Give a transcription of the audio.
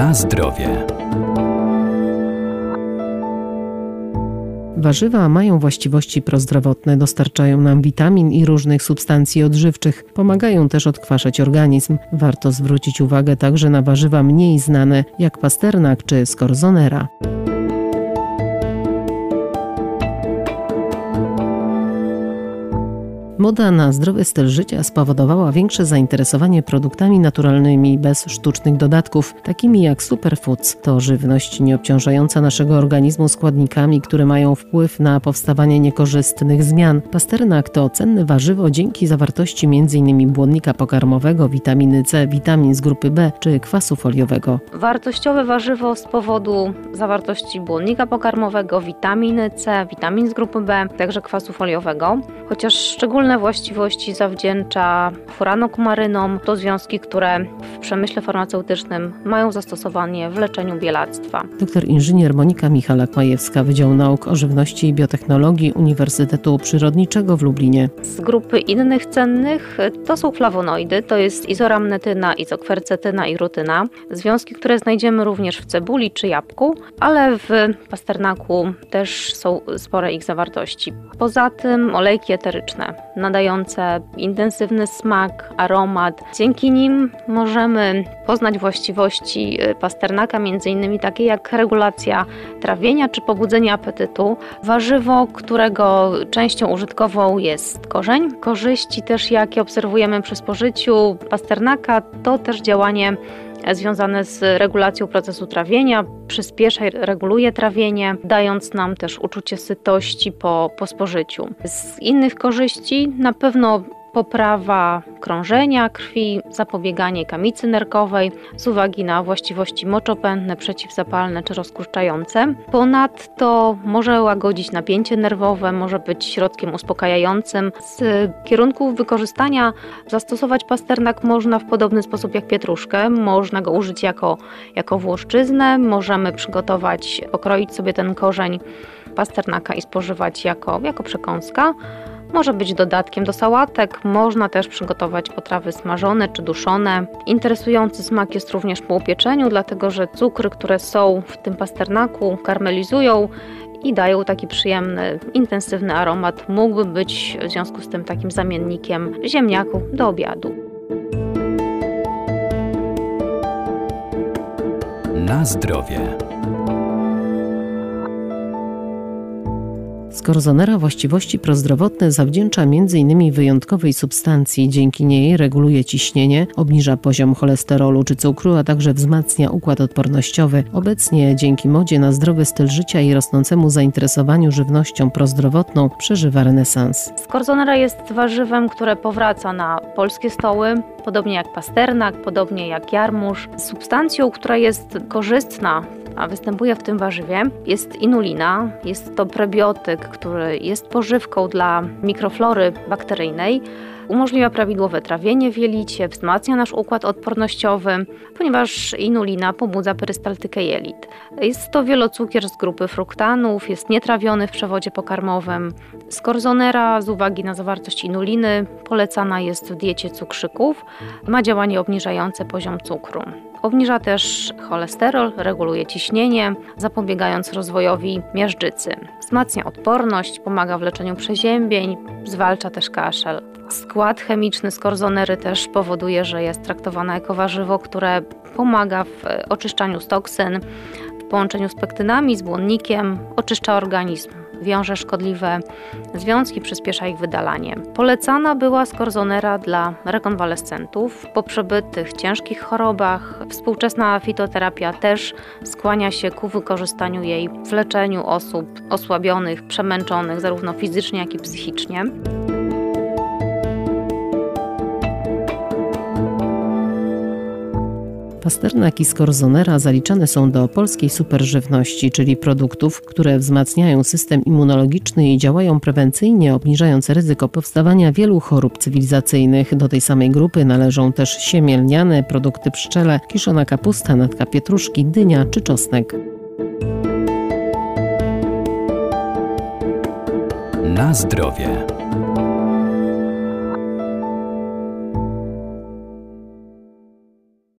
Na zdrowie. Warzywa mają właściwości prozdrowotne, dostarczają nam witamin i różnych substancji odżywczych, pomagają też odkwaszać organizm. Warto zwrócić uwagę także na warzywa mniej znane, jak pasternak czy skorzonera. Moda na zdrowy styl życia spowodowała większe zainteresowanie produktami naturalnymi bez sztucznych dodatków, takimi jak superfoods. To żywność nieobciążająca naszego organizmu składnikami, które mają wpływ na powstawanie niekorzystnych zmian. Pasternak to cenne warzywo dzięki zawartości m.in. błonnika pokarmowego, witaminy C, witamin z grupy B czy kwasu foliowego. Wartościowe warzywo z powodu zawartości błonnika pokarmowego, witaminy C, witamin z grupy B, także kwasu foliowego, chociaż szczególne Szczególne właściwości zawdzięcza furanokumarynom. To związki, które w przemyśle farmaceutycznym mają zastosowanie w leczeniu bielactwa. Doktor inżynier Monika Michalak-Majewska, Wydział Nauk o Żywności i Biotechnologii Uniwersytetu Przyrodniczego w Lublinie. Z grupy innych cennych to są flawonoidy, to jest izoramnetyna, izokwercetyna i rutyna. Związki, które znajdziemy również w cebuli czy jabłku, ale w pasternaku też są spore ich zawartości. Poza tym olejki eteryczne nadające intensywny smak, aromat. Dzięki nim możemy poznać właściwości y, pasternaka, m.in. takie jak regulacja trawienia czy pobudzenie apetytu. Warzywo, którego częścią użytkową jest korzeń. Korzyści też, jakie obserwujemy przy spożyciu pasternaka, to też działanie związane z regulacją procesu trawienia, przyspiesza i reguluje trawienie, dając nam też uczucie sytości po, po spożyciu. Z innych korzyści na pewno poprawa krążenia krwi, zapobieganie kamicy nerkowej z uwagi na właściwości moczopędne, przeciwzapalne czy rozkurczające. Ponadto może łagodzić napięcie nerwowe, może być środkiem uspokajającym. Z kierunków wykorzystania zastosować pasternak można w podobny sposób jak pietruszkę. Można go użyć jako, jako włoszczyznę, możemy przygotować, pokroić sobie ten korzeń pasternaka i spożywać jako, jako przekąska. Może być dodatkiem do sałatek, można też przygotować potrawy smażone czy duszone. Interesujący smak jest również po upieczeniu, dlatego że cukry, które są w tym pasternaku, karmelizują i dają taki przyjemny, intensywny aromat. Mógłby być w związku z tym takim zamiennikiem ziemniaku do obiadu. Na zdrowie. Skorzonera właściwości prozdrowotne zawdzięcza m.in. wyjątkowej substancji. Dzięki niej reguluje ciśnienie, obniża poziom cholesterolu czy cukru, a także wzmacnia układ odpornościowy. Obecnie dzięki modzie na zdrowy styl życia i rosnącemu zainteresowaniu żywnością prozdrowotną przeżywa renesans. Skorzonera jest warzywem, które powraca na polskie stoły, podobnie jak pasternak, podobnie jak jarmuż. Substancją, która jest korzystna a występuje w tym warzywie, jest inulina. Jest to prebiotyk, który jest pożywką dla mikroflory bakteryjnej. Umożliwia prawidłowe trawienie w jelicie, wzmacnia nasz układ odpornościowy, ponieważ inulina pobudza perystaltykę jelit. Jest to wielocukier z grupy fruktanów, jest nietrawiony w przewodzie pokarmowym. Skorzonera z uwagi na zawartość inuliny polecana jest w diecie cukrzyków. Ma działanie obniżające poziom cukru. Obniża też cholesterol, reguluje ciśnienie, zapobiegając rozwojowi miażdżycy. Wzmacnia odporność, pomaga w leczeniu przeziębień, zwalcza też kaszel. Skład chemiczny skorzonery też powoduje, że jest traktowana jako warzywo, które pomaga w oczyszczaniu z toksyn, w połączeniu z pektynami, z błonnikiem, oczyszcza organizm wiąże szkodliwe związki, przyspiesza ich wydalanie. Polecana była skorzonera dla rekonwalescentów po przebytych ciężkich chorobach. Współczesna fitoterapia też skłania się ku wykorzystaniu jej w leczeniu osób osłabionych, przemęczonych zarówno fizycznie, jak i psychicznie. Pasternak i skorzonera zaliczane są do polskiej superżywności, czyli produktów, które wzmacniają system immunologiczny i działają prewencyjnie, obniżając ryzyko powstawania wielu chorób cywilizacyjnych. Do tej samej grupy należą też siemielniane, produkty pszczele, kiszona kapusta, natka pietruszki, dynia czy czosnek. Na zdrowie.